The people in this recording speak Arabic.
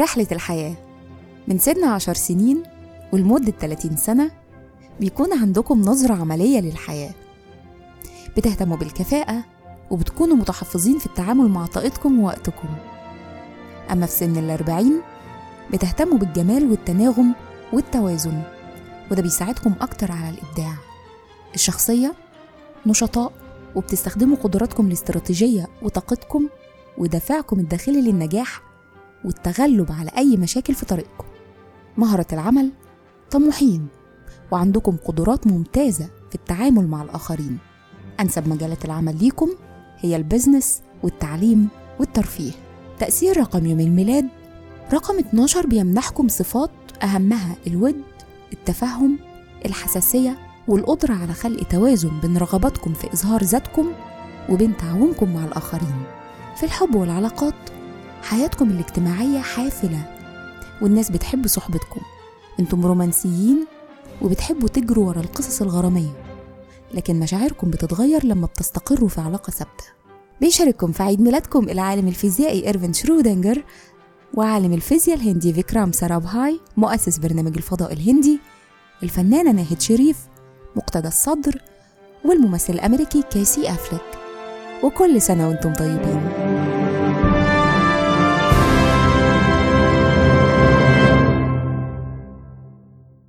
رحلة الحياة. من سن عشر سنين ولمدة 30 سنة بيكون عندكم نظرة عملية للحياة. بتهتموا بالكفاءة وبتكونوا متحفظين في التعامل مع طاقتكم ووقتكم. أما في سن الأربعين بتهتموا بالجمال والتناغم والتوازن وده بيساعدكم أكتر على الإبداع. الشخصية نشطاء وبتستخدموا قدراتكم الاستراتيجية وطاقتكم ودافعكم الداخلي للنجاح والتغلب على أي مشاكل في طريقكم. مهرة العمل طموحين وعندكم قدرات ممتازة في التعامل مع الآخرين. أنسب مجالات العمل ليكم هي البزنس والتعليم والترفيه. تأثير رقم يوم الميلاد رقم 12 بيمنحكم صفات أهمها الود التفهم الحساسية والقدرة على خلق توازن بين رغباتكم في إظهار ذاتكم وبين تعاونكم مع الآخرين. في الحب والعلاقات حياتكم الاجتماعية حافلة والناس بتحب صحبتكم. أنتم رومانسيين وبتحبوا تجروا ورا القصص الغرامية لكن مشاعركم بتتغير لما بتستقروا في علاقة ثابتة. بيشارككم في عيد ميلادكم العالم الفيزيائي إيرفين شرودنجر وعالم الفيزياء الهندي فيكرام سارابهاي مؤسس برنامج الفضاء الهندي الفنانة ناهد شريف مقتدى الصدر والممثل الأمريكي كيسي أفلك وكل سنة وأنتم طيبين.